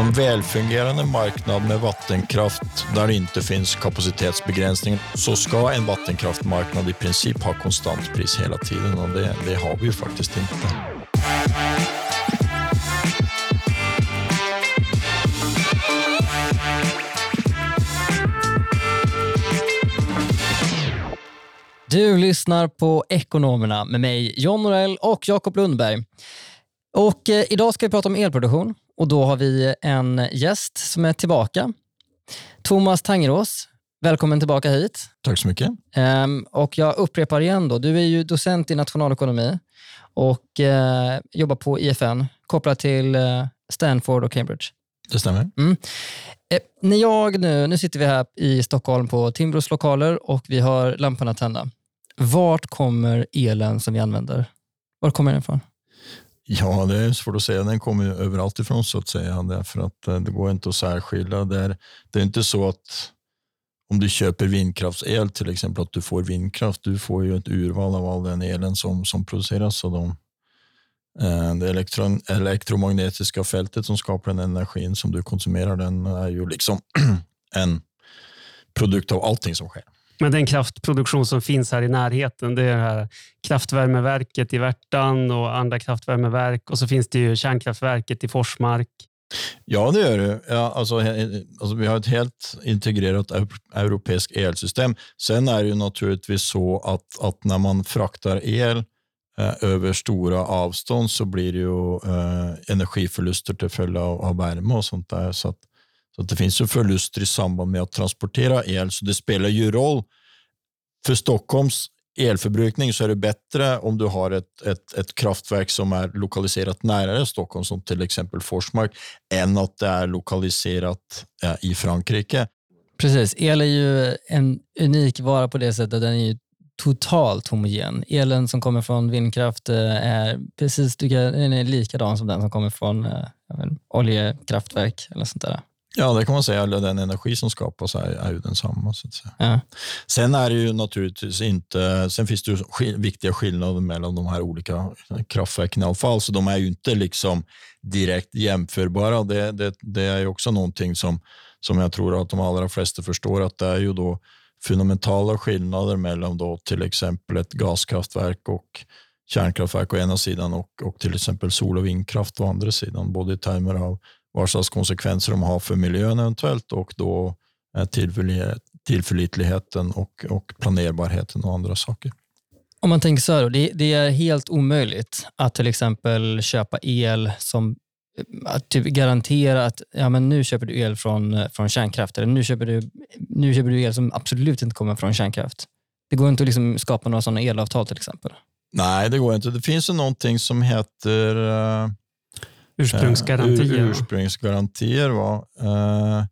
en välfungerande marknad med vattenkraft där det inte finns kapacitetsbegränsning så ska en vattenkraftmarknad i princip ha konstant pris hela tiden och det, det har vi ju faktiskt inte. Du lyssnar på Ekonomerna med mig, John Norell och Jakob Lundberg. Och eh, idag ska vi prata om elproduktion och då har vi en gäst som är tillbaka. Thomas Tangerås, välkommen tillbaka hit. Tack så mycket. Ehm, och jag upprepar igen, då, du är ju docent i nationalekonomi och eh, jobbar på IFN kopplat till eh, Stanford och Cambridge. Det stämmer. Eh, när jag nu, nu sitter vi här i Stockholm på Timbros lokaler och vi har lamporna tända. Vart kommer elen som vi använder? Var kommer den ifrån? Ja, det är svårt att säga. Den kommer ju överallt ifrån så att säga. Därför att eh, det går inte att särskilja. Det är, det är inte så att om du köper vindkraftsel till exempel att du får vindkraft. Du får ju ett urval av all den elen som, som produceras av dem. Eh, det elektron, elektromagnetiska fältet som skapar den energin som du konsumerar, den är ju liksom en produkt av allting som sker. Men den kraftproduktion som finns här i närheten, det är det här kraftvärmeverket i Värtan och andra kraftvärmeverk och så finns det ju kärnkraftverket i Forsmark. Ja, det gör det. Ja, alltså, alltså, vi har ett helt integrerat europeiskt elsystem. Sen är det ju naturligtvis så att, att när man fraktar el eh, över stora avstånd så blir det ju eh, energiförluster till följd av, av värme och sånt där. Så, att, så det finns ju förluster i samband med att transportera el, så det spelar ju roll. För Stockholms elförbrukning så är det bättre om du har ett, ett, ett kraftverk som är lokaliserat närmare Stockholm, som till exempel Forsmark, än att det är lokaliserat eh, i Frankrike. Precis, el är ju en unik vara på det sättet den är ju totalt homogen. Elen som kommer från vindkraft eh, är precis den är likadan som den som kommer från eh, vet, oljekraftverk eller sånt där. Ja, det kan man säga. Den energi som skapas är, är ju densamma. Så att säga. Ja. Sen är det ju naturligtvis inte, sen finns det ju viktiga skillnader mellan de här olika kraftverken i alla fall, så de är ju inte liksom direkt jämförbara. Det, det, det är ju också någonting som, som jag tror att de allra flesta förstår, att det är ju då fundamentala skillnader mellan då till exempel ett gaskraftverk och kärnkraftverk å ena sidan och, och till exempel sol och vindkraft å andra sidan, både i termer av slags konsekvenser de har för miljön eventuellt och då eh, tillförli- tillförlitligheten och, och planerbarheten och andra saker. Om man tänker så här, då, det, det är helt omöjligt att till exempel köpa el som att typ garantera att ja, men nu köper du el från, eh, från kärnkraft eller nu köper, du, nu köper du el som absolut inte kommer från kärnkraft. Det går inte att liksom skapa några sådana elavtal till exempel. Nej, det går inte. Det finns ju någonting som heter eh, Ursprungsgarantier. ur- va? ursprungsgarantier. Va? Eh,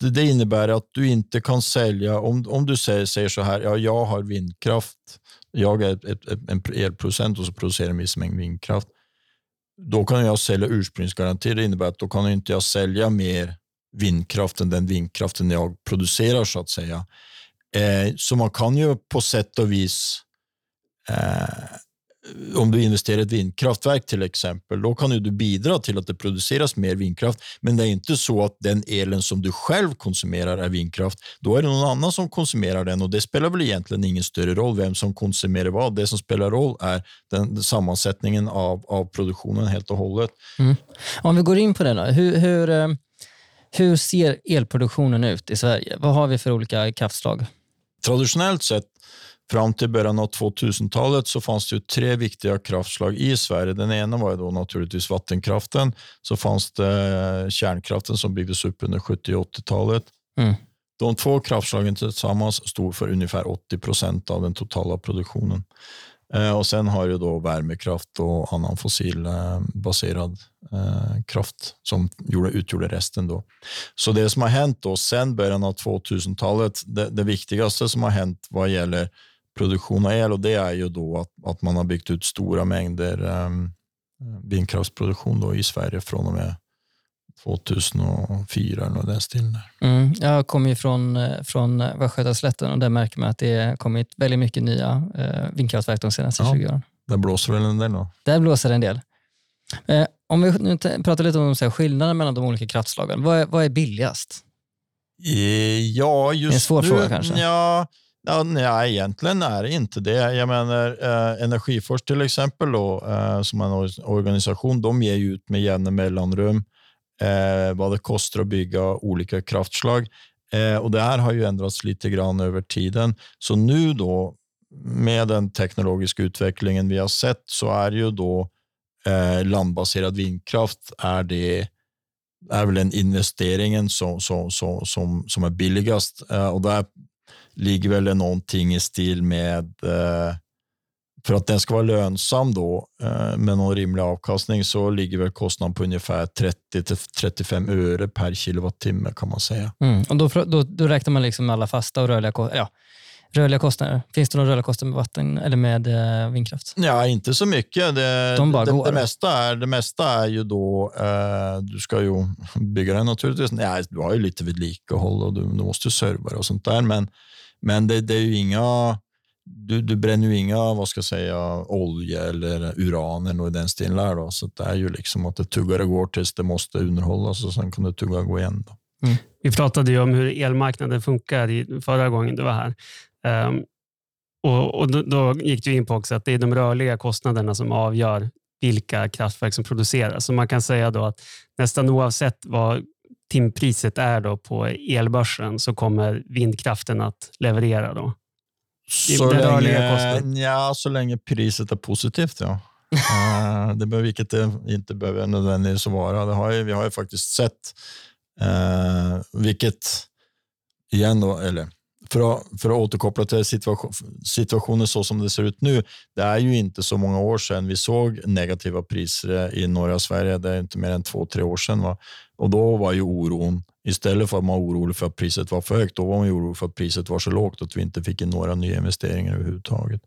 det, det innebär att du inte kan sälja, om, om du säger, säger så här, ja, jag har vindkraft, jag är ett, ett, ett, en elproducent och så producerar en viss mängd vindkraft. Då kan jag sälja ursprungsgarantier. Det innebär att då kan inte jag sälja mer vindkraft än den vindkraften jag producerar så att säga. Eh, så man kan ju på sätt och vis eh, om du investerar i ett vindkraftverk till exempel, då kan ju du bidra till att det produceras mer vindkraft. Men det är inte så att den elen som du själv konsumerar är vindkraft. Då är det någon annan som konsumerar den och det spelar väl egentligen ingen större roll vem som konsumerar vad. Det som spelar roll är den sammansättningen av, av produktionen helt och hållet. Mm. Om vi går in på det då. Hur, hur, eh, hur ser elproduktionen ut i Sverige? Vad har vi för olika kraftslag? Traditionellt sett fram till början av 2000-talet så fanns det tre viktiga kraftslag i Sverige. Den ena var då naturligtvis vattenkraften. Så fanns det kärnkraften som byggdes upp under 70 och 80-talet. Mm. De två kraftslagen tillsammans stod för ungefär 80 procent av den totala produktionen. Eh, och Sen har du då värmekraft och annan fossilbaserad eh, eh, kraft som gjorde, utgjorde resten. Då. Så det som har hänt då sen början av 2000-talet, det, det viktigaste som har hänt vad gäller produktion av el, och det är ju då att, att man har byggt ut stora mängder um, vindkraftsproduktion då i Sverige från och med 2004 eller den stilen. Mm. Jag kommer ju från, eh, från Västgötaslätten och där märker man att det har kommit väldigt mycket nya eh, vindkraftverk de senaste Ja. 20 åren. Där blåser väl en del då? Där blåser en del. Eh, om vi nu pratar lite om så skillnaden mellan de olika kraftslagen. Vad är, vad är billigast? Eh, Ja, just Det är en svår nu, fråga kanske. Ja, ja, nej, egentligen är det inte det. Jag menar, eh, Energiforsk till exempel, då, eh, som en or- organisation, de ger ut med jämna mellanrum eh, vad det kostar att bygga olika kraftslag. Eh, och Det här har ju ändrats lite grann över tiden. Så nu då, med den teknologiska utvecklingen vi har sett, så är ju då eh, landbaserad vindkraft är det är väl den investeringen som, som, som, som, som är billigast. Eh, och där ligger väl någonting i stil med eh, för att den ska vara lönsam då eh, med någon rimlig avkastning så ligger väl kostnaden på ungefär 30-35 öre per kilowattimme kan man säga. Mm. Och då, då, då räknar man liksom alla fasta och rörliga, ko- ja, rörliga kostnader. Finns det några rörliga kostnader med vatten eller med eh, vindkraft? Ja, inte så mycket. Det, De bara det, går. det, mesta är, det mesta är ju då, eh, du ska ju bygga den naturligtvis. Nej, du har ju lite vedlikehåll och du, du måste serva och sånt där, men, men det, det är ju inga, du, du bränner ju inga, vad ska jag säga, olja eller uran eller något i den stilen där då. Så det är ju liksom att det tuggar och går tills det måste underhållas och sen kan det tugga och gå igen. Då. Mm. Vi pratade ju om hur elmarknaden funkar i, förra gången du var här. Um, och, och då, då gick du in på också att det är de rörliga kostnaderna som avgör vilka kraftverk som produceras. Så man kan säga då att nästan oavsett vad timpriset är då på elbörsen så kommer vindkraften att leverera. då. Så länge, ja, så länge priset är positivt, ja. Eh, det behöver, vilket det inte behöver nödvändigtvis vara. Det har ju, vi har ju faktiskt sett, eh, vilket igen då, eller för att, för att återkoppla till situation, situationen så som det ser ut nu. Det är ju inte så många år sedan vi såg negativa priser i norra Sverige. Det är inte mer än två, tre år sedan. Va? Och då var ju oron, istället för att man var orolig för att priset var för högt, då var man orolig för att priset var så lågt att vi inte fick in några nya investeringar överhuvudtaget.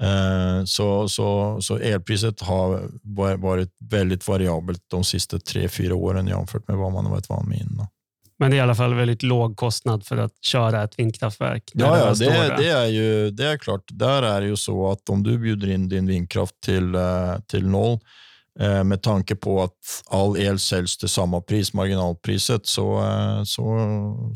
Eh, Så, så, så elpriset har va- varit väldigt variabelt de sista tre, fyra åren jämfört med vad man har varit van med innan. Men det är i alla fall väldigt låg kostnad för att köra ett vindkraftverk. Ja, det ja det, där. det, är ju, det är klart. Där är det ju så att om du bjuder in din vindkraft till, eh, till noll Eh, med tanke på att all el säljs till samma pris, marginalpriset, så, eh, så,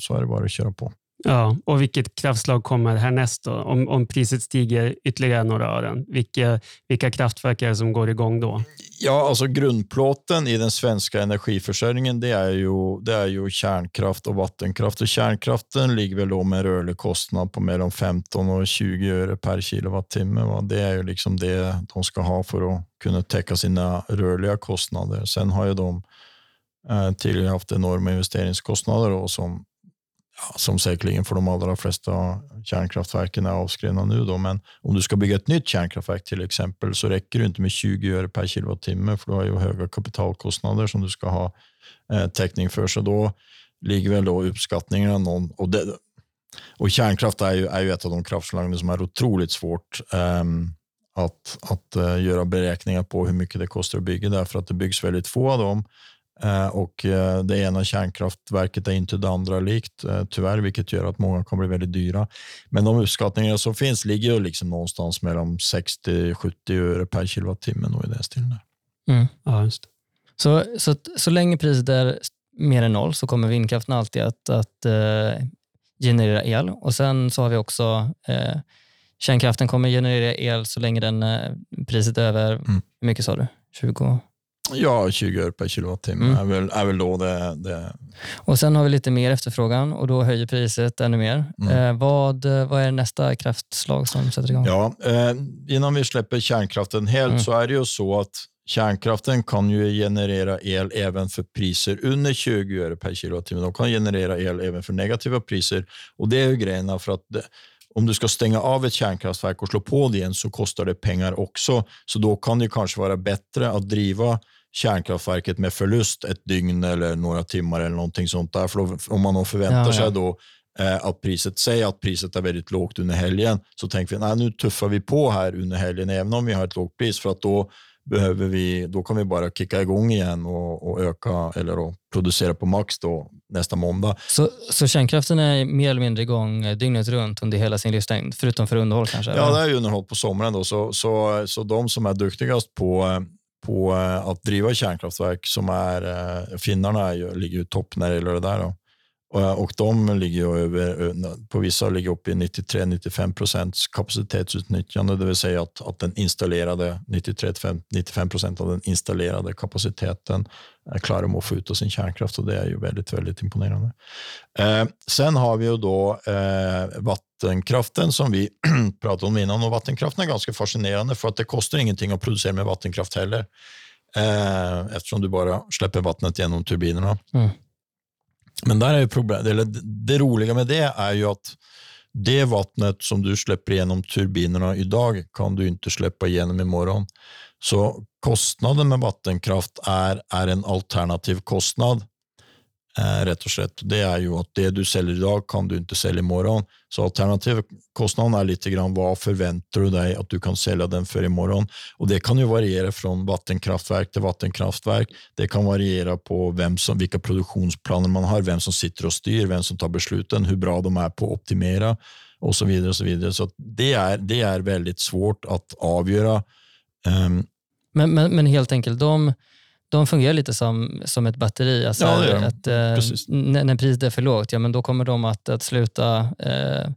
så är det bara att köra på. Ja, och vilket kraftslag kommer härnäst då? Om, om priset stiger ytterligare några ören, vilka, vilka kraftverk är det som går igång då? Ja, alltså grundplåten i den svenska energiförsörjningen det är, ju, det är ju kärnkraft och vattenkraft. Och kärnkraften ligger väl då med en rörlig kostnad på mellan 15 och 20 öre per kilowattimme. Va? Det är ju liksom det de ska ha för att kunna täcka sina rörliga kostnader. Sen har ju de eh, tidigare haft enorma investeringskostnader då, som, som säkerligen för de allra flesta kärnkraftverken är avskrivna nu. Då. Men om du ska bygga ett nytt kärnkraftverk till exempel så räcker det inte med 20 öre per kilowattimme för du har ju höga kapitalkostnader som du ska ha eh, täckning för. Så då ligger väl då uppskattningarna någon... Och, det, och kärnkraft är ju, är ju ett av de kraftslagen som är otroligt svårt ehm, att, att uh, göra beräkningar på hur mycket det kostar att bygga därför att det byggs väldigt få av dem. Eh, och eh, det ena kärnkraftverket är inte det andra likt, eh, tyvärr, vilket gör att många kommer bli väldigt dyra. Men de uppskattningar som finns ligger ju liksom någonstans mellan 60-70 öre per kilowattimme. nog i den stilen. där. Mm. Ja, just. Så, så, så länge priset är mer än noll så kommer vindkraften alltid att, att eh, generera el. Och Sen så har vi också eh, kärnkraften kommer generera el så länge den eh, priset är över, Mm. hur mycket sa du? 20? Ja, 20 öre per kilowattimme Mm. är, väl, är väl då det, det Och Sen har vi lite mer efterfrågan och då höjer priset ännu mer. Mm. Eh, vad, vad är nästa kraftslag som sätter igång? Ja, eh, innan vi släpper kärnkraften helt Mm. så är det ju så att kärnkraften kan ju generera el även för priser under 20 öre per kilowattimme. De kan generera el även för negativa priser och det är ju grejerna för att det, om du ska stänga av ett kärnkraftverk och slå på det igen så kostar det pengar också. Så då kan det kanske vara bättre att driva kärnkraftverket med förlust ett dygn eller några timmar eller någonting sånt där. För då, om man då förväntar Ja, ja. sig då eh, att priset, säg att priset är väldigt lågt under helgen, så tänker vi nej, nu tuffar vi på här under helgen även om vi har ett lågt pris för att då behöver vi, då kan vi bara kicka igång igen och, och öka eller då producera på max då nästa måndag. Så, så kärnkraften är mer eller mindre igång eh, dygnet runt under hela sin livslängd, förutom för underhåll kanske? Ja, eller? det är ju underhåll på sommaren då, så, så, så de som är duktigast på, eh, på eh, att driva kärnkraftverk som är, eh, finnarna är ju, ligger ju topp när det gäller det där. Då. Och, eh, och de ligger över, eh, på vissa ligger upp i 93-95 procents kapacitetsutnyttjande, det vill säga att, att den installerade 93-95 procent av den installerade kapaciteten klarar att få ut av sin kärnkraft och det är ju väldigt, väldigt imponerande. Eh, sen har vi ju då eh, vattenkraften som vi pratade om innan och vattenkraften är ganska fascinerande för att det kostar ingenting att producera med vattenkraft heller. Eh, eftersom du bara släpper vattnet genom turbinerna. Mm. Men där är problem, eller det roliga med det är ju att det vattnet som du släpper igenom turbinerna idag kan du inte släppa igenom imorgon. Så kostnaden med vattenkraft är, är en alternativ kostnad Eh, rätt och slett. Det är ju att det du säljer idag kan du inte sälja imorgon. Så alternativkostnaden är lite grann vad förväntar du dig att du kan sälja den för imorgon? Och det kan ju variera från vattenkraftverk till vattenkraftverk. Det kan variera på vem som, vilka produktionsplaner man har, vem som sitter och styr, vem som tar besluten, hur bra de är på att optimera och så vidare. Och så vidare. Så det, är, det är väldigt svårt att avgöra. Um, men, men, men helt enkelt, de de fungerar lite som, som ett batteri. Alltså ja, det att, eh, när, när priset är för lågt, ja, men då kommer de att, att sluta eh,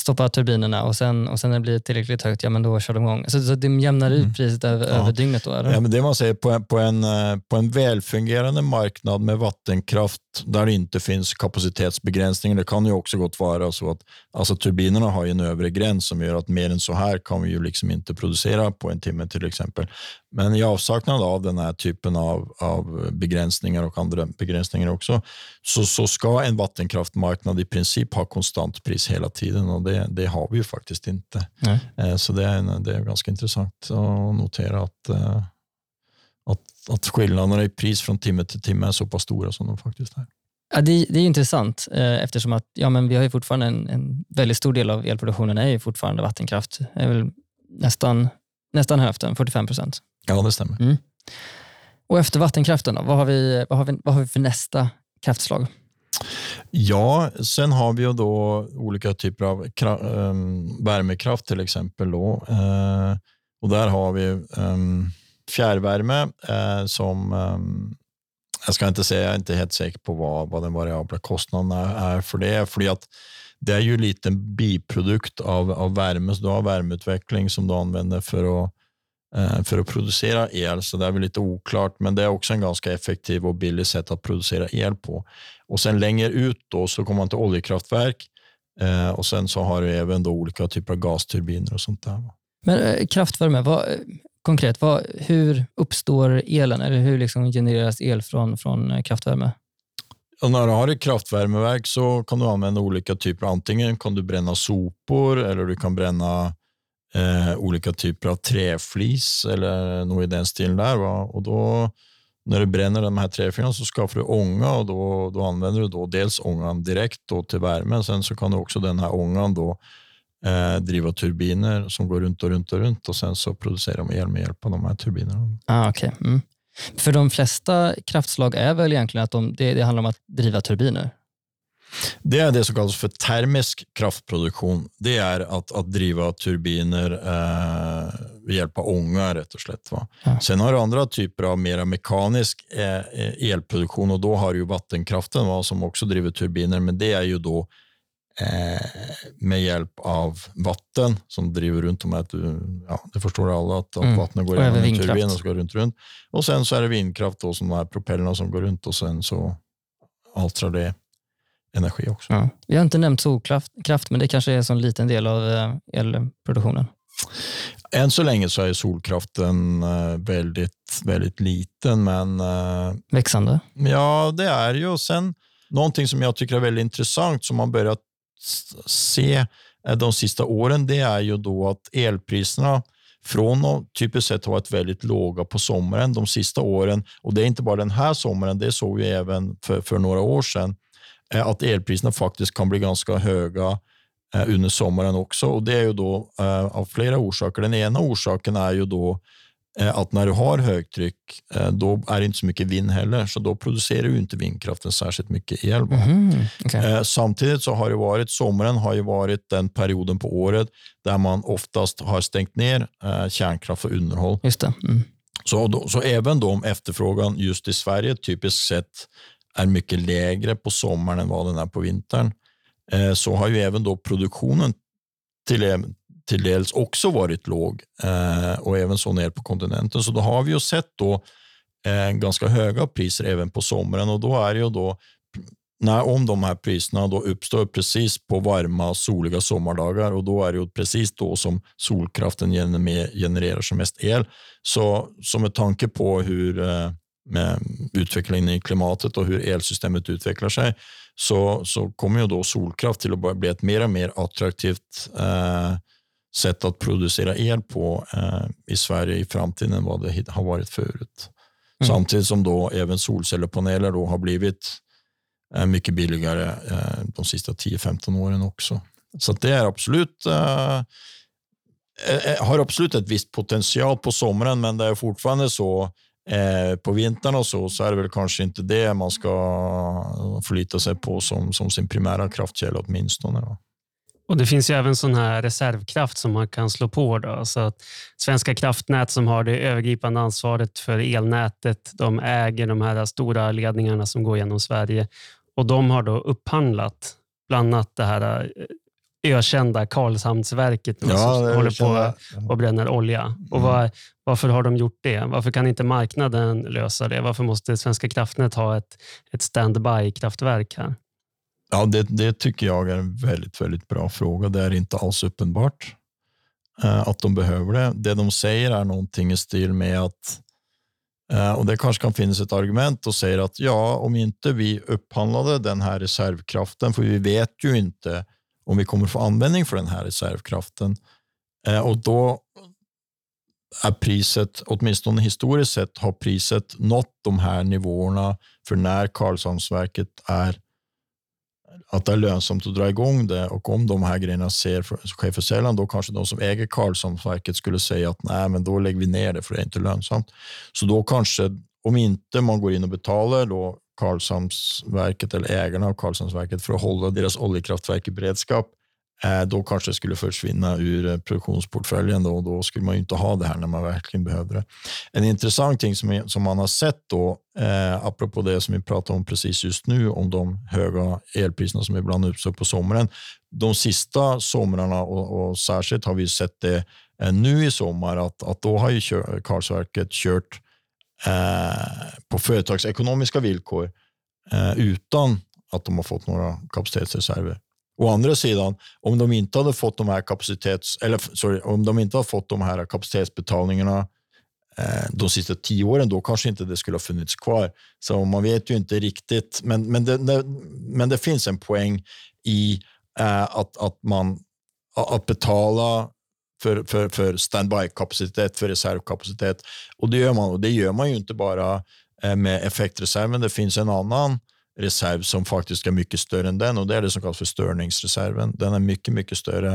stoppa turbinerna och sen, och sen när det blir tillräckligt högt, ja men då kör de igång. Så, så det jämnar ut mm. priset över, ja. över dygnet då? Eller? Ja, men det man säger, på, på, en, eh, på en välfungerande marknad med vattenkraft där det inte finns kapacitetsbegränsningar, det kan ju också gott vara så att alltså, turbinerna har en övre gräns som gör att mer än så här kan vi ju liksom inte producera på en timme till exempel. Men i avsaknad av den här typen av, av begränsningar och andra begränsningar också, så, så ska en vattenkraftmarknad i princip ha konstant pris hela tiden och det, det har vi ju faktiskt inte. Nej. Eh, så det är, det är ganska intressant att notera att, eh, att, att skillnaderna i pris från timme till timme är så pass stora som de faktiskt är. Ja, det, det är intressant eh, eftersom att ja, men vi har ju fortfarande en, en väldigt stor del av elproduktionen är ju fortfarande vattenkraft. Det är väl nästan, nästan hälften, 45 procent. Ja, det stämmer. Mm. Och efter vattenkraften, då, vad, har vi, vad, har vi, vad har vi för nästa kraftslag? Ja, sen har vi ju då olika typer av um, värmekraft till exempel. Då. Uh, och där har vi um, fjärrvärme uh, som um, jag ska inte säga, jag är inte helt säker på vad, vad den variabla kostnaden är för det. För att det är ju en biprodukt av, av värme, så du har värmeutveckling som du använder för att eh, för att producera el, så det är väl lite oklart, men det är också en ganska effektiv och billig sätt att producera el på. Och sen längre ut då så kommer man till oljekraftverk eh, och sen så har du även då olika typer av gasturbiner och sånt där. Men eh, kraftvärme, vad, konkret, vad, hur uppstår elen eller hur liksom genereras el från, från kraftvärme? Och när du har ett kraftvärmeverk så kan du använda olika typer. Antingen kan du bränna sopor eller du kan bränna eh, olika typer av träflis eller något i den stilen där. Va? Och då, när du bränner de här träfilerna så skapar du ånga och då, då använder du då dels ångan direkt då till värmen. Sen så kan du också den här ångan då eh, driva turbiner som går runt och runt och runt och sen så producerar de el med hjälp av de här turbinerna. Ah, okay. Mm. För de flesta kraftslag är väl egentligen att de, det, det handlar om att driva turbiner? Det är det som kallas för termisk kraftproduktion. Det är att, att driva turbiner eh, med hjälp av ånga rätt och slätt. Va? Ja. Sen har du andra typer av mer mekanisk eh, elproduktion och då har du vattenkraften va, som också driver turbiner, men det är ju då eh, med hjälp av vatten som driver runt de här, ja, det förstår alla att, att mm. vattnet går genom en turbin och så går runt, runt. Och sen så är det vindkraft då, som de här propellerna som går runt och sen så altrar det energi också. Ja. Vi har inte nämnt solkraft, men det kanske är en sån liten del av eh, elproduktionen. Än så länge så är solkraften eh, väldigt, väldigt liten. Men, eh, Växande? Ja, det är ju. Sen någonting som jag tycker är väldigt intressant som man börjat se eh, de sista åren, det är ju då att elpriserna från att typiskt sett ha varit väldigt låga på sommaren de sista åren, och det är inte bara den här sommaren, det såg vi även för, för några år sedan, eh, att elpriserna faktiskt kan bli ganska höga eh, under sommaren också. Och Det är ju då av flera orsaker. Den ena orsaken är ju då att när du har högtryck, då är det inte så mycket vind heller, så då producerar ju inte vindkraften särskilt mycket el. Mm, okay. Samtidigt så har det varit, sommaren har ju varit den perioden på året där man oftast har stängt ner kärnkraft för underhåll. Just. Mm. Så, då, så även om efterfrågan just i Sverige typiskt sett är mycket lägre på sommaren än vad den är på vintern, eh, så har ju även då produktionen till, till dels också varit låg eh, och även så ner på kontinenten. Så då har vi ju sett då eh, ganska höga priser även på sommaren och då är det ju då när, om de här priserna då uppstår precis på varma, soliga sommardagar och då är det ju precis då som solkraften genererar som mest el. Så, så med tanke på hur eh, med utvecklingen i klimatet och hur elsystemet utvecklar sig så, så kommer ju då solkraft till att bli ett mer och mer attraktivt eh, sätt att producera el på eh, i Sverige i framtiden än vad det har varit förut. Mm. Samtidigt som då även solcellepaneler då har blivit eh, mycket billigare eh, de sista 10-15 åren också. Så det är absolut eh, eh, har absolut ett visst potential på sommaren, men det är fortfarande så Eh, på vintern och så, så är det väl kanske inte det man ska förlita sig på som, som sin primära kraftkälla åtminstone. Då. Och Det finns ju även sån här reservkraft som man kan slå på. Då. Så att Svenska kraftnät som har det övergripande ansvaret för elnätet, de äger de här stora ledningarna som går genom Sverige och de har då upphandlat bland annat det här eh, ökända Karlshamnsverket ja, som håller på och bränner olja. Mm. Och var, varför har de gjort det? Varför kan inte marknaden lösa det? Varför måste Svenska kraftnät ha ett, ett standby-kraftverk här? Ja, det, det, tycker jag är en väldigt, väldigt bra fråga. Det är inte alls uppenbart eh, att de behöver det. Det de säger är någonting i stil med att, eh, och det kanske kan finnas ett argument och säger att ja, om inte vi upphandlade den här reservkraften, för vi vet ju inte om vi kommer få användning för den här reservkraften, Eh, och då är priset, åtminstone historiskt sett, har priset nått de här nivåerna för när Karlshamnsverket är att det är lönsamt att dra igång det och om de här grejerna ser, sker för sällan, då kanske de som äger Karlshamnsverket skulle säga att nej, men då lägger vi ner det för det är inte lönsamt. Så då kanske, om inte man går in och betalar då Karlshamnsverket eller ägarna av Karlshamnsverket för att hålla deras oljekraftverk i beredskap, Eh, då kanske det skulle försvinna ur eh, produktionsportföljen då, och då skulle man inte ha det här när man verkligen behövde det. En intressant ting som, som man har sett då, eh, apropå det som vi pratar om precis just nu, om de höga elpriserna som ibland uppstår på sommaren. De sista somrarna och, och särskilt har vi sett det eh, nu i sommar att, att då har ju kör, Karlsverket kört eh, på företagsekonomiska villkor eh, utan att de har fått några kapacitetsreserver. Å andra sidan, om de inte hade fått de här kapacitets, eller sorry, om de inte hade fått de här kapacitetsbetalningarna eh, de sista tio åren, då kanske inte det skulle ha funnits kvar. Så man vet ju inte riktigt, men, men, det, det men det finns en poäng i eh, att, att, man, att betala för, för, för standby-kapacitet, för reservkapacitet. Och det gör man, och det gör man ju inte bara eh, med effektreserven. Det finns en annan reserv som faktiskt är mycket större än den och det är det som kallas för störningsreserven. Den är mycket, mycket större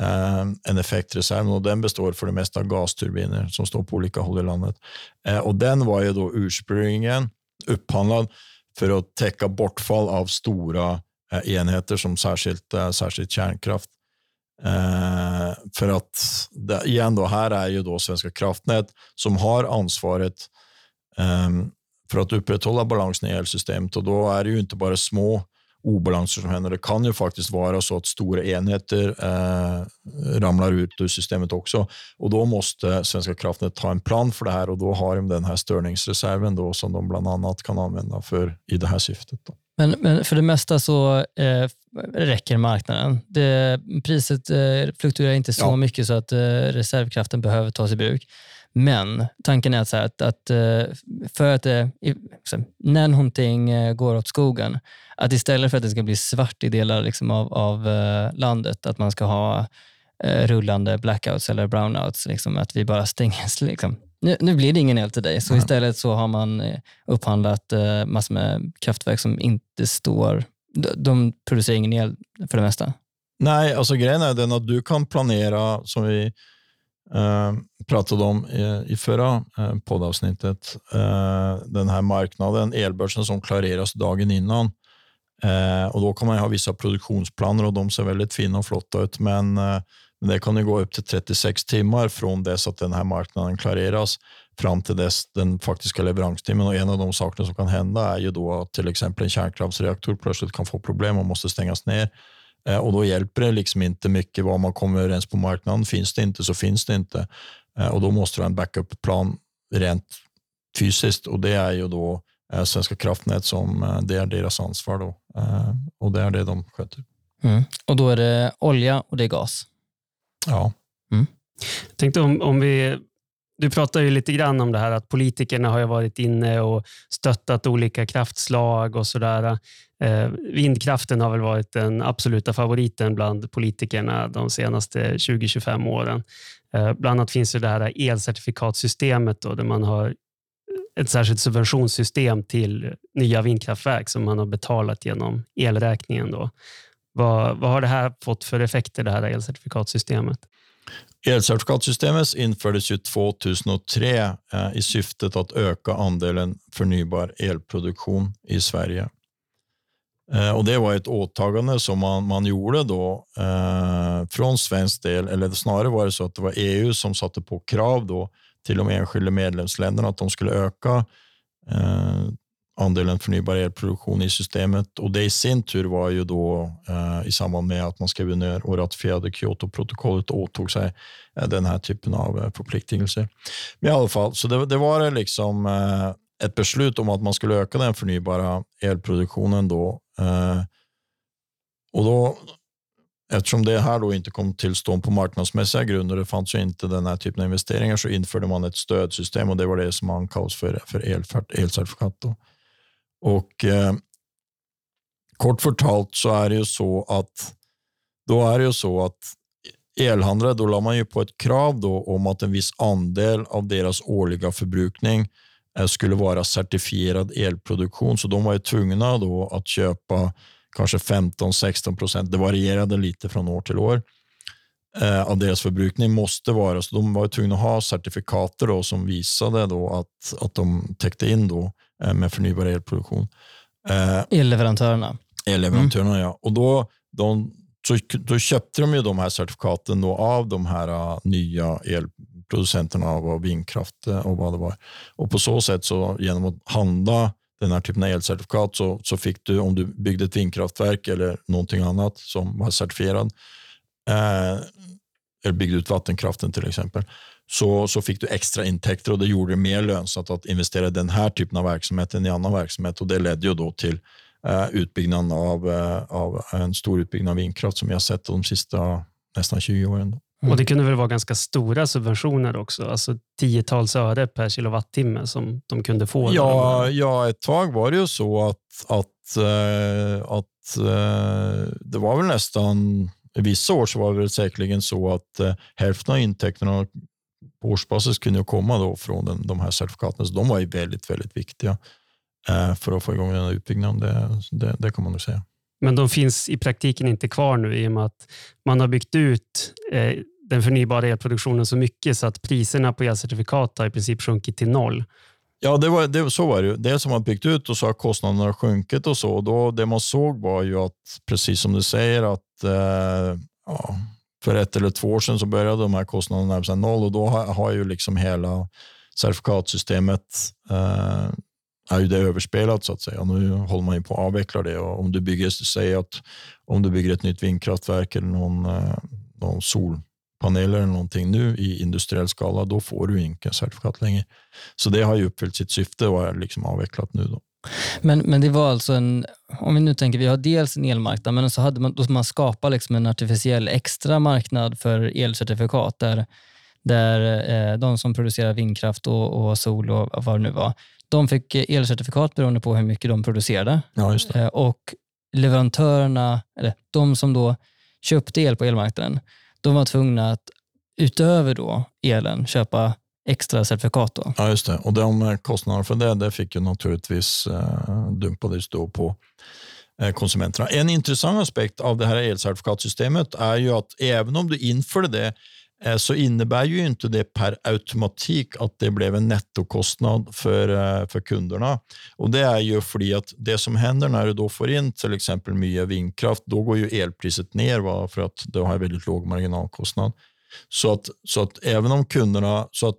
eh, än effektreserven och den består för det mesta av gasturbiner som står på olika håll i landet. Eh, och den var ju då ursprungligen upphandlad för att täcka bortfall av stora eh, enheter som särskilt, eh, särskilt kärnkraft. Eh, för att det, igen då, här är ju då Svenska kraftnät som har ansvaret eh, för att upprätthålla balansen i elsystemet och då är det ju inte bara små obalanser som händer. Det kan ju faktiskt vara så att stora enheter eh, ramlar ut ur systemet också och då måste Svenska kraftnät ta en plan för det här och då har de den här störningsreserven då som de bland annat kan använda för i det här syftet. Då. Men, men för det mesta så eh, räcker marknaden. Det, priset eh, fluktuerar inte så ja. mycket så att eh, reservkraften behöver tas i bruk. Men tanken är så att, att eh, för att det, när någonting eh, går åt skogen, att istället för att det ska bli svart i delar liksom av, av eh, landet, att man ska ha rullande blackouts eller brownouts, liksom, att vi bara stänger. Liksom. Nu, nu blir det ingen el till dig, så istället så har man upphandlat massor med kraftverk som inte står... De producerar ingen el för det mesta. Nej, alltså grejen är den att du kan planera, som vi eh, Eh, pratade om i, i förra eh, poddavsnittet. Eh, den här marknaden, elbörsen som klareras dagen innan. Eh, och Då kan man ha vissa produktionsplaner och de ser väldigt fina och flotta ut. Men, eh, men det kan ju gå upp till 36 timmar från dess att den här marknaden klareras fram till dess den faktiska leveranstimmen. Och en av de sakerna som kan hända är ju då att till exempel en kärnkraftsreaktor plötsligt kan få problem och måste stängas ner. Eh, och då hjälper det liksom inte mycket vad man kommer överens på marknaden. Finns det inte så finns det inte. Eh, och då måste du ha en backup-plan rent fysiskt och det är ju då eh, Svenska kraftnät som det är deras ansvar då. Och det är det de sköter. Mm. Och då är det olja och det är gas? Ja. Mm. Jag tänkte om, om vi du pratar ju lite grann om det här att politikerna har varit inne och stöttat olika kraftslag och sådär. Eh, vindkraften har väl varit den absoluta favoriten bland politikerna de senaste 20-25 åren. Eh, bland annat finns det här elcertifikatsystemet då, där man har ett särskilt subventionssystem till nya vindkraftverk som man har betalat genom elräkningen. Då. Vad, vad har det här fått för effekter, det här elcertifikatsystemet? Elcertifikatsystemet infördes ju 2003 eh, i syftet att öka andelen förnybar elproduktion i Sverige. Eh, och Det var ett åtagande som man, man gjorde då eh, från svensk del, eller snarare var det så att det var EU som satte på krav då till de enskilda medlemsländerna att de skulle öka eh, andelen förnybar elproduktion i systemet och det i sin tur var ju då eh, i samband med att man skrev ner och ratificerade Kyotoprotokollet och åtog sig eh, den här typen av eh, förpliktelser. Men i alla fall, så det, det var liksom eh, ett beslut om att man skulle öka den förnybara elproduktionen då. Eh, och då Eftersom det här då inte kom till stånd på marknadsmässiga grunder, det fanns ju inte den här typen av investeringar, så införde man ett stödsystem och det var det som man kallas för, för elcertifikat. Då. Och eh, kort förtalt så är det ju så att då är det ju så att elhandlare, då la man ju på ett krav då om att en viss andel av deras årliga förbrukning eh, skulle vara certifierad elproduktion. Så de var ju tvungna då att köpa kanske 15-16 procent. Det varierade lite från år till år eh, av deras förbrukning måste vara, så de var tvungna att ha certifikater då, som visade då att, att de täckte in då Eh, med förnybar elproduktion. Eh, elleverantörerna. Elleverantörerna, mm. ja. Och då, de, så, då köpte de ju de här certifikaten då av de här uh, nya elproducenterna av vindkraft och vad det var. Och på så sätt, så genom att handla den här typen av elcertifikat, så, så fick du, om du byggde ett vindkraftverk eller någonting annat som var certifierad, eh, eller byggde ut vattenkraften till exempel, så, så fick du extra intäkter och det gjorde det mer lönsamt att investera i den här typen av verksamhet än i annan verksamhet. Och det ledde ju då till uh, utbyggnaden av, uh, av en stor utbyggnad av vindkraft som vi har sett de sista nästan 20 åren. Mm. Och Det kunde väl vara ganska stora subventioner också? Alltså tiotals öre per kilowattimme som de kunde få? Ja, ja ett tag var det ju så att, att, uh, att det var väl nästan vissa år så var det väl säkerligen så att eh, hälften av intäkterna på årsbasis kunde ju komma då från den, de här certifikaten. Så de var ju väldigt, väldigt viktiga eh, för att få igång den här utbyggnaden. Det, det, det kan man nog säga. Men de finns i praktiken inte kvar nu i och med att man har byggt ut eh, den förnybara elproduktionen så mycket så att priserna på elcertifikat har i princip sjunkit till noll. Ja, det var, det, så var det ju. Dels har man byggt ut och så har kostnaderna sjunkit och så. Och då, det man såg var ju att, precis som du säger, att eh, ja, för ett eller två år sedan så började de här kostnaderna närma sig noll och då har, har ju liksom hela certifikatsystemet eh, är ju det överspelat så att säga. Nu håller man ju på att avveckla det och om du bygger, säg att om du bygger ett nytt vindkraftverk eller någon, eh, någon solpanel eller någonting nu i industriell skala, då får du inte certifikat längre. Så det har ju uppfyllt sitt syfte och är liksom avvecklat nu. Då. Men, men det var alltså en, om vi nu tänker, vi har dels en elmarknad, men så hade man, då man skapa liksom en artificiell extra marknad för elcertifikat där, där eh, de som producerar vindkraft och, och, sol och vad det nu var, de fick elcertifikat beroende på hur mycket de producerade. Ja, eh, och leverantörerna, eller de som då köpte el på elmarknaden, de var tvungna att utöver då elen köpa extra certifikat. Då. Ja, just det. Och de eh, kostnaderna för det, det fick ju naturligtvis eh, dumpades då på eh, konsumenterna. En intressant aspekt av det här elcertifikatsystemet är ju att även om du införde det eh, så innebär ju inte det per automatik att det blev en nettokostnad för, för kunderna. Och Det är ju för att det som händer när du då får in till exempel mycket vindkraft, då går ju elpriset ner va? för att du har väldigt låg marginalkostnad. Så att, så att även om kunderna, så att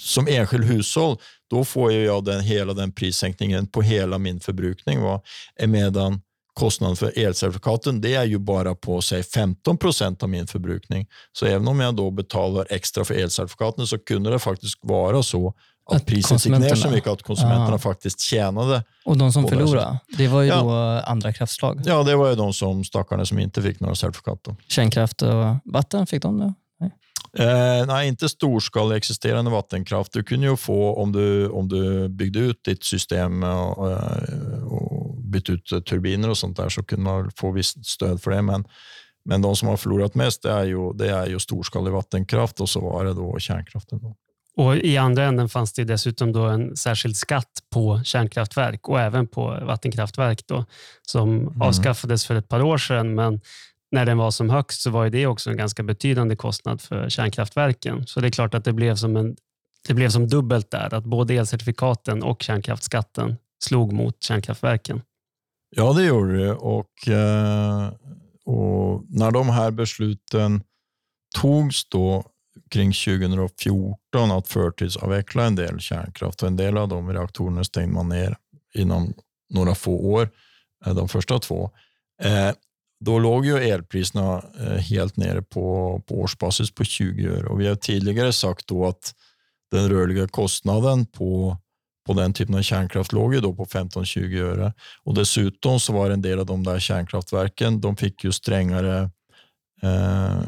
som enskild hushåll, då får jag den, hela den prissänkningen på hela min förbrukning. Va? Medan kostnaden för elcertifikaten det är ju bara på säg 15 procent av min förbrukning. Så även om jag då betalar extra för elcertifikaten så kunde det faktiskt vara så att, Att priset gick ner så mycket att konsumenterna Ja. faktiskt tjänade. Och de som På det förlorade, det var ju Ja. då andra kraftslag. Ja, det var ju de som stackarna som inte fick några certifikat. Då. Kärnkraft och vatten, fick de det? Eh, nej, inte storskalig existerande vattenkraft. Du kunde ju få, om du, om du byggde ut ditt system och, eh, och bytte ut turbiner och sånt där, så kunde man få visst stöd för det. Men, men de som har förlorat mest det är, ju, det är ju storskalig vattenkraft och så var det då kärnkraften. Då. Och I andra änden fanns det dessutom då en särskild skatt på kärnkraftverk och även på vattenkraftverk då, som avskaffades för ett par år sedan. Men när den var som högst så var ju det också en ganska betydande kostnad för kärnkraftverken. Så det är klart att det blev som, en, det blev som dubbelt där, att både elcertifikaten och kärnkraftsskatten slog mot kärnkraftverken. Ja, det gjorde det. Och, eh, och när de här besluten togs då kring 2014 att förtidsavveckla en del kärnkraft och en del av de reaktorerna stängde man ner inom några få år, eh, de första två. Eh, då låg ju elpriserna eh, helt nere på, på årsbasis på 20 öre och vi har tidigare sagt då att den rörliga kostnaden på på den typen av kärnkraft låg ju då på 15-20 öre. Och dessutom så var en del av de där kärnkraftverken, de fick ju strängare eh,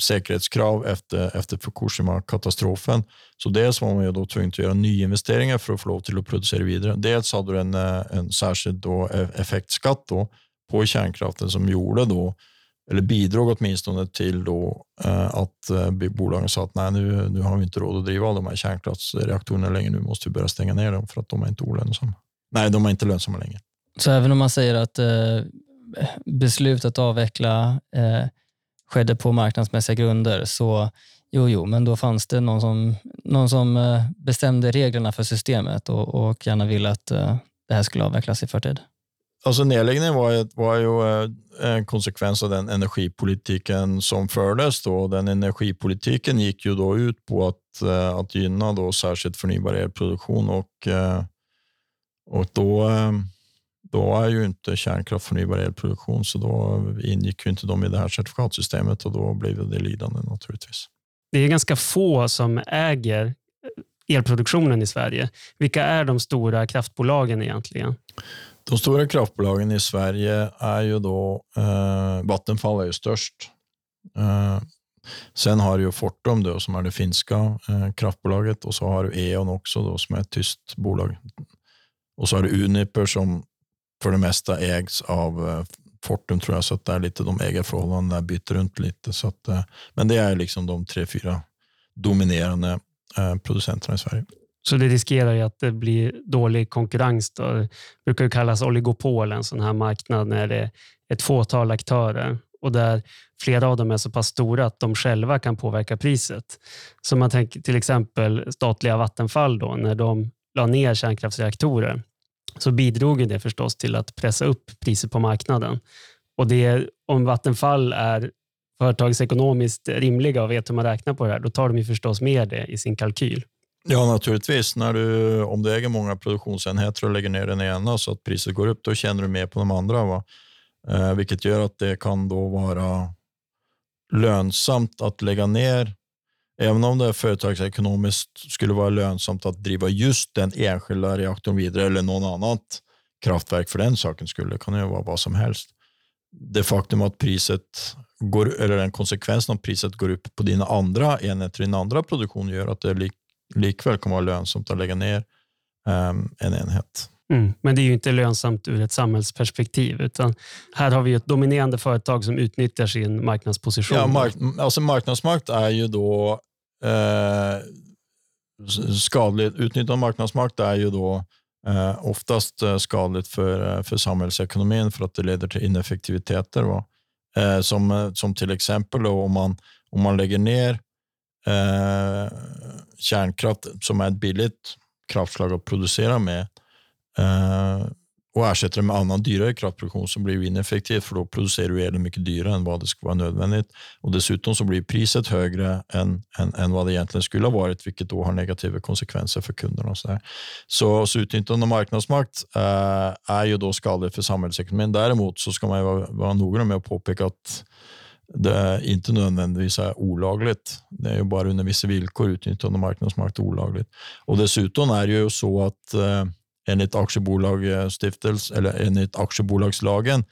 säkerhetskrav efter, efter Fukushima-katastrofen. Så dels var man ju då tvungen att göra nyinvesteringar för att få lov till att producera vidare. Dels hade du en, eh, en särskild då e-, effektskatt då på kärnkraften som gjorde då eller bidrog åtminstone till då, eh, att eh, bolagen sa att nej, nu, nu har vi inte råd att driva de här kärnkraftsreaktorerna längre. Nu måste vi börja stänga ner dem för att de är inte olönsamma. Nej, de är inte lönsamma längre. Så även om man säger att eh, beslutet att avveckla eh, skedde på marknadsmässiga grunder, så jo, jo, men då fanns det någon som, någon som eh, bestämde reglerna för systemet och, och gärna ville att eh, det här skulle avvecklas i förtid. Alltså nedläggningen var, ju- var ju eh, en konsekvens av den energipolitiken som fördes. Då. Den energipolitiken gick ju då ut på att, eh, att gynna då särskilt förnybar elproduktion och, eh, och då, då är ju inte kärnkraft förnybar elproduktion så då ingick ju inte de i det här certifikatsystemet och då blev det lidande naturligtvis. Det är ganska få som äger elproduktionen i Sverige. Vilka är de stora kraftbolagen egentligen? De stora kraftbolagen i Sverige är ju då, eh, Vattenfall är ju störst. Eh, sen har du ju Fortum då, som är det finska eh, kraftbolaget och så har du E.ON också då, som är ett tyskt bolag. Och så har du Uniper som för det mesta ägs av eh, Fortum tror jag, så att det är lite de ägarförhållandena där byter runt lite. Så att, eh, men det är liksom de tre, fyra dominerande eh, producenterna i Sverige. Så det riskerar ju att det blir dålig konkurrens. Då. Det brukar ju kallas oligopol, en sån här marknad när det är ett fåtal aktörer och där flera av dem är så pass stora att de själva kan påverka priset. Så man tänker till exempel statliga Vattenfall, då, när de la ner kärnkraftsreaktorer så bidrog det förstås till att pressa upp priset på marknaden. Och det, om Vattenfall är företagsekonomiskt rimliga och vet hur man räknar på det här, då tar de ju förstås med det i sin kalkyl. Ja, naturligtvis. När du, om du äger många produktionsenheter och lägger ner den ena så att priset går upp, då känner du mer på de andra. Va? Eh, vilket gör att det kan då vara lönsamt att lägga ner. Även om det företagsekonomiskt skulle vara lönsamt att driva just den enskilda reaktorn vidare eller någon annat kraftverk för den saken skulle, det kan ju vara vad som helst. Det faktum att priset går, eller den konsekvensen att priset går upp på dina andra enheter, din andra produktion gör att det lik, likväl kan vara lönsamt att lägga ner um, en enhet. Mm. Men det är ju inte lönsamt ur ett samhällsperspektiv. Utan här har vi ett dominerande företag som utnyttjar sin marknadsposition. Ja, mark, alltså marknadsmakt är ju då eh, skadligt. Utnyttjande av marknadsmakt är ju då eh, oftast eh, skadligt för, eh, för samhällsekonomin för att det leder till ineffektiviteter. Va? Eh, som, eh, som till exempel då, om, man, om man lägger ner eh, kärnkraft som är ett billigt kraftslag att producera med eh, och ersätter det med annan dyrare kraftproduktion så blir det ineffektivt för då producerar du elen mycket dyrare än vad det skulle vara nödvändigt. Och dessutom så blir priset högre än, än, än vad det egentligen skulle ha varit, vilket då har negativa konsekvenser för kunderna. Och så, där. så, så utnyttjande av marknadsmakt eh, är ju då skadligt för samhällsekonomin. Däremot så ska man vara, vara noggrann med att påpeka att det inte nödvändigtvis är olagligt. Det är ju bara under vissa villkor utnyttjande av marknadsmakt olagligt. Och dessutom är det ju så att eh, enligt aktiebolagsstiftelse eller enligt aktiebolagslagen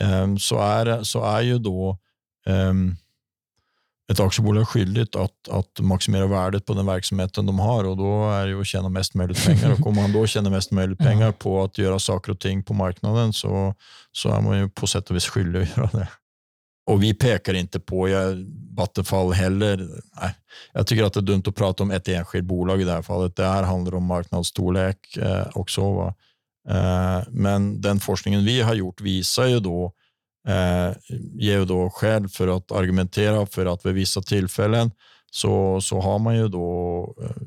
eh, så, är, så är ju då eh, ett aktiebolag skyldigt att, att maximera värdet på den verksamheten de har och då är det ju att tjäna mest möjligt pengar. Och om man då tjänar mest möjligt pengar på att göra saker och ting på marknaden så, så är man ju på sätt och vis skyldig att göra det. Och vi pekar inte på jag, Vattenfall heller. Nej, jag tycker att det är dumt att prata om ett enskilt bolag i det här fallet. Det här handlar om marknadsstorlek eh, också. Va? Eh, men den forskningen vi har gjort visar ju då, eh, ger ju då skäl för att argumentera för att vid vissa tillfällen så, så har man ju då eh,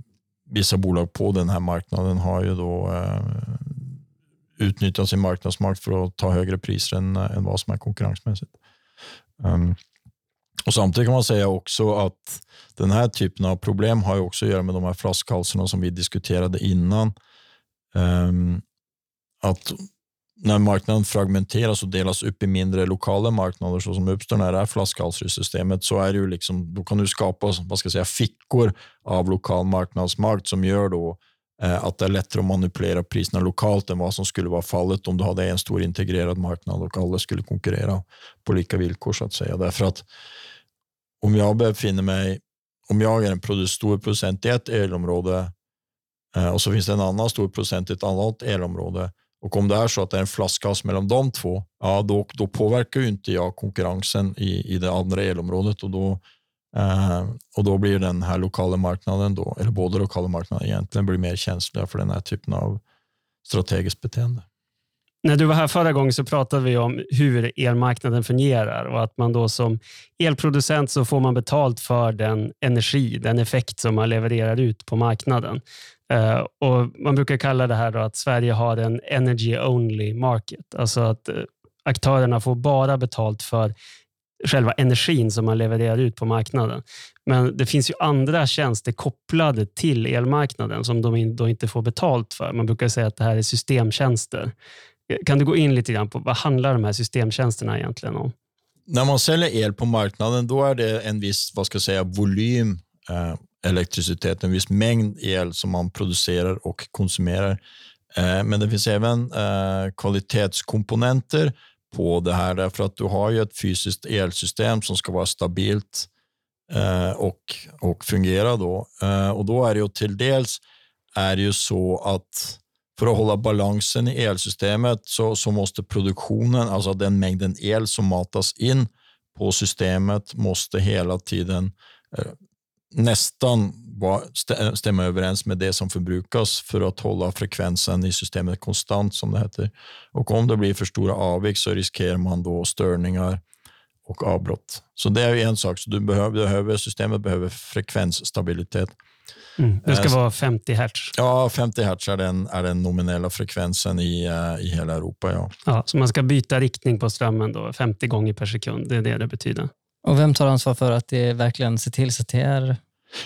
vissa bolag på den här marknaden har ju då eh, utnyttjat sin marknadsmakt för att ta högre priser än, än vad som är konkurrensmässigt. Um, och Samtidigt kan man säga också att den här typen av problem har också att göra med de här flaskhalsarna som vi diskuterade innan. Um, att när marknaden fragmenteras och delas upp i mindre lokala marknader så som uppstår när det är flaskhalsar i systemet så är det ju liksom, då kan du skapa vad ska jag säga, fickor av lokal marknadsmakt som gör då Eh, att det är lättare att manipulera priserna lokalt än vad som skulle vara fallet om du hade en stor integrerad marknad och alla skulle konkurrera på lika villkor så att säga. Därför att om jag befinner mig, om jag är en stor producent i ett elområde eh, och så finns det en annan stor producent i ett annat elområde och om det är så att det är en flaskhals mellan de två, ja, då, då påverkar ju inte jag konkurrensen i, i det andra elområdet och då Uh, och då blir den här lokala marknaden, då, eller båda lokala marknaderna, egentligen, blir mer känsliga för den här typen av strategiskt beteende. När du var här förra gången så pratade vi om hur elmarknaden fungerar och att man då som elproducent så får man betalt för den energi, den effekt som man levererar ut på marknaden. Eh, och Man brukar kalla det här att Sverige har en energy only market, alltså att eh, aktörerna får bara betalt för själva energin som man levererar ut på marknaden. Men det finns ju andra tjänster kopplade till elmarknaden som de då inte får betalt för. Man brukar säga att det här är systemtjänster. Kan du gå in lite grann på vad handlar de här systemtjänsterna egentligen om? När man säljer el på marknaden då är det en viss vad ska jag säga, volym eh, elektricitet, en viss mängd el som man producerar och konsumerar. Eh, men det finns även eh, kvalitetskomponenter på det här därför att du har ju ett fysiskt elsystem som ska vara stabilt eh, och, och fungera då. Eh, och då är det ju till dels är det ju så att för att hålla balansen i elsystemet så, så måste produktionen, alltså den mängden el som matas in på systemet måste hela tiden eh, nästan stämma överens med det som förbrukas för att hålla frekvensen i systemet konstant, som det heter. Och om det blir för stora avvik så riskerar man då störningar och avbrott. Så det är en sak. Så du behöver, behöver, systemet behöver frekvensstabilitet. Mm, det ska eh, vara 50 hertz. Ja, 50 hertz är den, är den nominella frekvensen i, uh, i hela Europa. Ja. Ja, så man ska byta riktning på strömmen då, 50 gånger per sekund. Det är det det betyder. Och Vem tar ansvar för att det verkligen ser till så att det är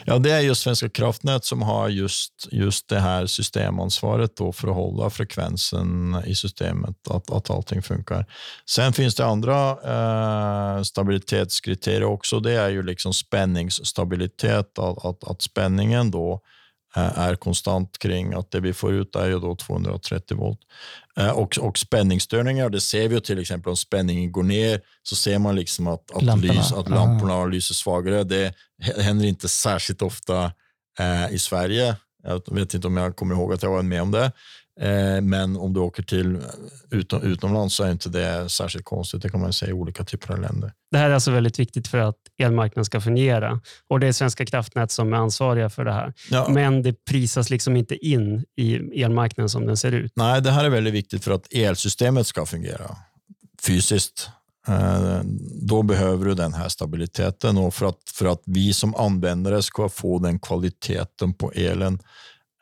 Ja, det är just Svenska kraftnät som har just, just det här systemansvaret då för att hålla frekvensen i systemet, att, att allting funkar. Sen finns det andra eh, stabilitetskriterier också. Det är ju liksom spänningsstabilitet, att, att, att spänningen då Eh, är konstant kring att det vi får ut är ju då 230 volt. Eh, och, och spänningsstörningar, det ser vi till exempel om spänningen går ner så ser man liksom att, att, lamporna, lys, att lamporna ah. lyser svagare. Det händer inte särskilt ofta eh, i Sverige. Jag vet inte om jag kommer ihåg att jag var med om det. Eh, men om du åker till utom, utomlands så är inte det särskilt konstigt. Det kan man säga i olika typer av länder. Det här är alltså väldigt viktigt för att elmarknaden ska fungera och det är Svenska kraftnät som är ansvariga för det här. Ja. Men det prisas liksom inte in i elmarknaden som den ser ut. Nej, det här är väldigt viktigt för att elsystemet ska fungera fysiskt. Eh, då behöver du den här stabiliteten och för att, för att vi som användare ska få den kvaliteten på elen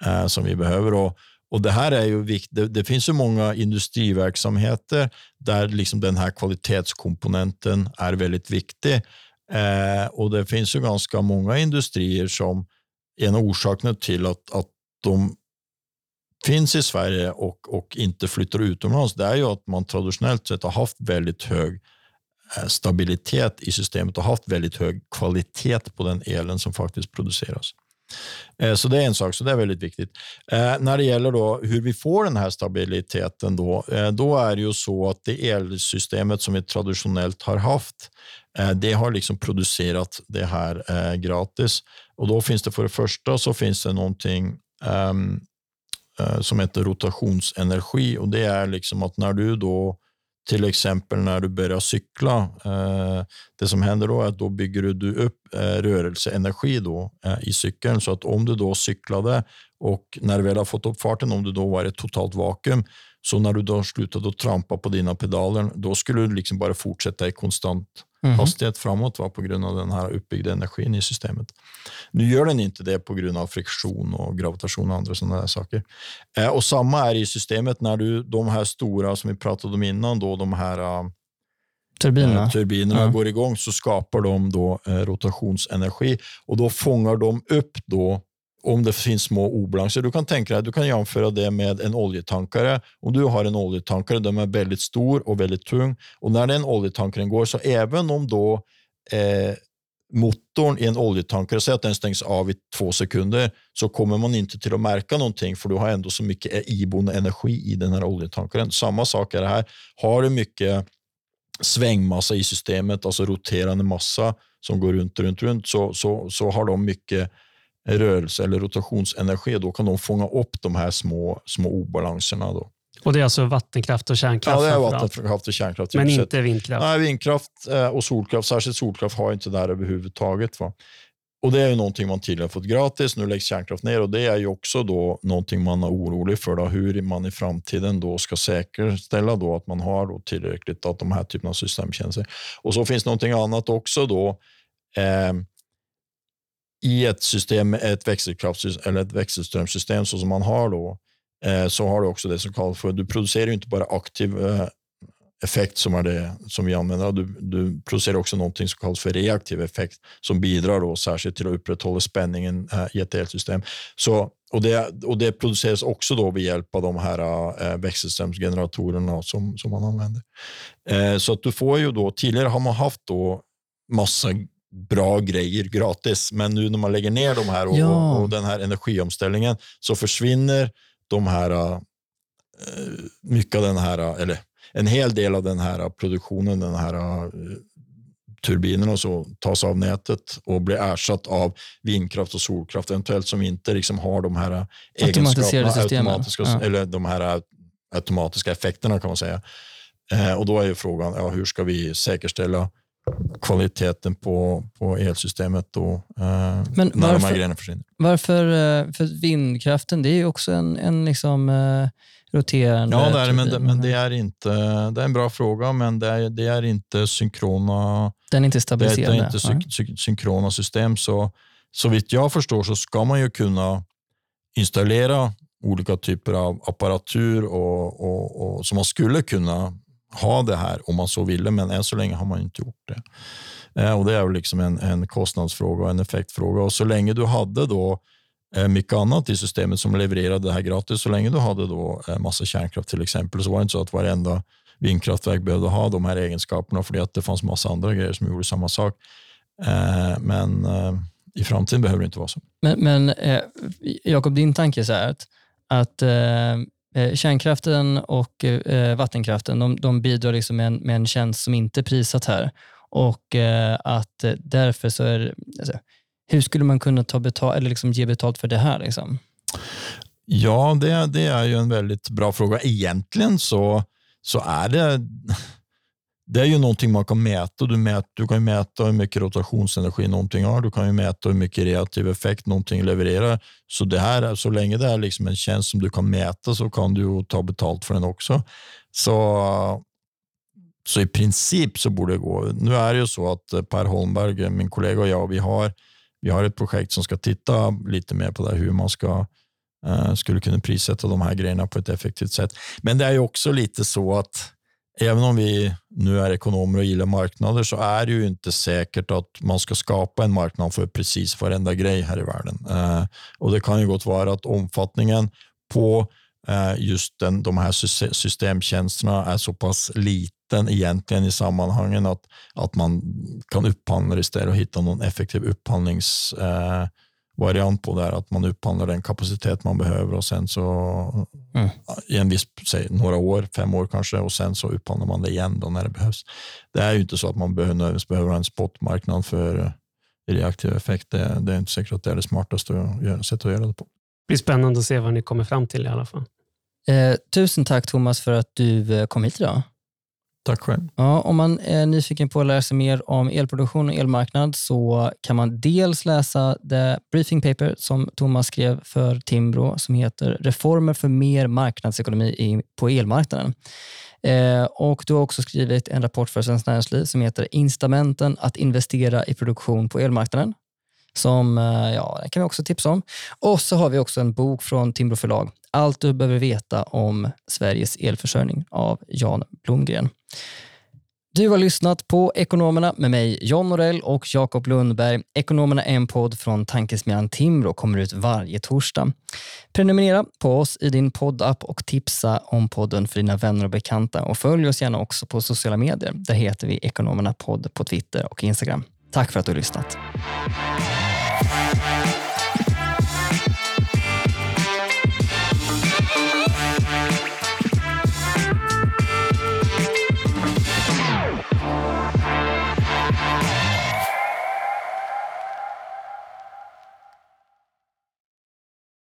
eh, som vi behöver. Och och Det här är ju viktigt. Det, det finns ju många industriverksamheter där liksom den här kvalitetskomponenten är väldigt viktig. Eh, och Det finns ju ganska många industrier som en av orsakerna till att, att de finns i Sverige och, och inte flyttar utomlands, det är ju att man traditionellt sett har haft väldigt hög eh, stabilitet i systemet och haft väldigt hög kvalitet på den elen som faktiskt produceras. Eh, så det är en sak, så det är väldigt viktigt. Eh, när det gäller då hur vi får den här stabiliteten, då, eh, då är det ju så att det elsystemet som vi traditionellt har haft, det har liksom producerat det här gratis. Och Då finns det för det första så finns det någonting um, som heter rotationsenergi och det är liksom att när du då till exempel när du börjar cykla, eh, det som händer då är att då bygger du upp eh, rörelseenergi då, eh, i cykeln. Så att om du då cyklade och när du väl har fått upp farten, om du då var i ett totalt vakuum, så när du då slutade att trampa på dina pedaler, då skulle du liksom bara fortsätta i konstant mm. hastighet framåt va, på grund av den här uppbyggda energin i systemet. Nu gör den inte det på grund av friktion och gravitation och andra sådana saker. Eh, och samma är i systemet när du, de här stora som vi pratade om innan, då, de här eh, turbinerna, eh, turbinerna ja. går igång så skapar de då eh, rotationsenergi och då fångar de upp då om det finns små obalanser. Du kan tänka dig, du kan jämföra det med en oljetankare. Om du har en oljetankare, den är väldigt stor och väldigt tung och när den oljetankaren går, så även om då eh, motorn i en oljetankare, säg att den stängs av i två sekunder, så kommer man inte till att märka någonting för du har ändå så mycket e-, iboende energi i den här oljetankaren. Samma sak är det här. Har du mycket svängmassa i systemet, alltså roterande massa som går runt, runt, runt, så, så, så har de mycket rörelse eller rotationsenergi, då kan de fånga upp de här små, små obalanserna. Då. Och Det är alltså vattenkraft och kärnkraft? Ja, det är vattenkraft och kärnkraft. Men inte vindkraft? Nej, vindkraft eh, och solkraft, särskilt solkraft, har inte det här överhuvudtaget. Va? Och Det är ju någonting man tidigare fått gratis, nu läggs kärnkraft ner och det är ju också då någonting man är orolig för, då, hur man i framtiden då ska säkerställa då att man har då tillräckligt av de här typerna av systemtjänster. Och så finns någonting annat också då. Eh, i ett system, ett växelkraftssystem eller ett växelströmssystem så som man har då, eh, så har du också det som kallas för, du producerar inte bara aktiv eh, effekt som är det som vi använder, du, du producerar också någonting som kallas för reaktiv effekt som bidrar då särskilt till att upprätthålla spänningen eh, i ett elsystem. Så, och, det, och det produceras också då med hjälp av de här växelströmsgeneratorerna som, som man använder. Så att du får ju då, tidigare har man haft då massa bra grejer gratis. Men nu när man lägger ner de här och, ja. och, den här energiomställningen så försvinner de här, uh, mycket av den här, eller en hel del av den här produktionen, den här uh, turbinerna och så tas av nätet och blir ersatt av vindkraft och solkraft, eventuellt som inte liksom har de här egenskaperna, automatiska, ja. eller de här automatiska effekterna kan man säga. Eh, och då är ju frågan, ja, hur ska vi säkerställa kvaliteten på, på elsystemet då, eh, Men när varför, de här grejerna försvinner. Varför? Eh, för vindkraften, det är ju också en, en liksom, eh, roterande... Ja, det är, men, det, men det är inte... Det är en bra fråga, men det är, det är inte synkrona... Den är inte stabiliserad. Det är inte sy, sy, synkrona system. Så, så vitt jag förstår så ska man ju kunna installera olika typer av apparatur och, och, och, som man skulle kunna ha det här om man så ville, men än så länge har man inte gjort det. Eh, och Det är liksom en, en kostnadsfråga och en effektfråga. Och så länge du hade då eh, mycket annat i systemet som levererade det här gratis, så länge du hade då eh, massa kärnkraft till exempel, så var det inte så att varenda vindkraftverk behövde ha de här egenskaperna, för att det fanns massa andra grejer som gjorde samma sak. Men i framtiden behöver det inte vara så. Men, men Jakob, din tanke är så här att, att Eh, Eh, kärnkraften och eh, vattenkraften de, de bidrar liksom med, en, med en tjänst som inte är prissatt här. Och eh, att eh, därför så är alltså, hur skulle man kunna ta betal, eller liksom ge betalt för det här? Liksom? Ja, det, det är ju en väldigt bra fråga. Egentligen så, så är det det är ju någonting man kan mäta. Du, mät, du kan mäta hur mycket rotationsenergi någonting har. Du kan ju mäta hur mycket reaktiv effekt någonting levererar. Så, det här, så länge det är liksom en tjänst som du kan mäta så kan du ta betalt för den också. Så, så i princip så borde det gå. Nu är det ju så att eh, Per Holmberg, eh, min kollega och jag, vi har, vi har ett projekt som ska titta lite mer på det här, hur man ska eh, skulle kunna prissätta de här grejerna på ett effektivt sätt. Men det är ju också lite så att även om vi nu är ekonomer och gillar marknader så är det ju inte säkert att man ska skapa en marknad för precis varenda grej här i världen. Eh, och Det kan ju gott vara att omfattningen på eh, just den, de här systemtjänsterna är så pass liten egentligen i sammanhangen att, att man kan upphandla istället och hitta någon effektiv upphandlings eh, variant på det att man upphandlar den kapacitet man behöver och sen så mm. i en viss, säg, några år, fem år kanske och sen så upphandlar man det igen då när det behövs. Det är ju inte så att man behöver, behöver ha en spotmarknad för reaktiv effekt. Det, det, är inte säkert att det är det smartaste sättet att göra det på. Det blir spännande att se vad ni kommer fram till i alla fall. Eh, tusen tack Thomas för att du eh, kom hit idag. Tack själv. Ja, om man är nyfiken på att lära sig mer om elproduktion och elmarknad så kan man dels läsa det briefing paper som Thomas skrev för Timbro som heter Reformer för mer marknadsekonomi på elmarknaden. Eh, och Du har också skrivit en rapport för Svenskt Näringsliv som heter Incitamenten att investera i produktion på elmarknaden som eh, ja, kan vi också tipsa om. Och så har vi också en bok från Timbro förlag, allt du behöver veta om Sveriges elförsörjning av Jan Blomgren. Du har lyssnat på Ekonomerna med mig, John Norell och Jakob Lundberg. Ekonomerna är en podd från tankesmedjan Timbro och kommer ut varje torsdag. Prenumerera på oss i din poddapp och tipsa om podden för dina vänner och bekanta. Och Följ oss gärna också på sociala medier. Där heter vi Ekonomerna podd på Twitter och Instagram. Tack för att du har lyssnat.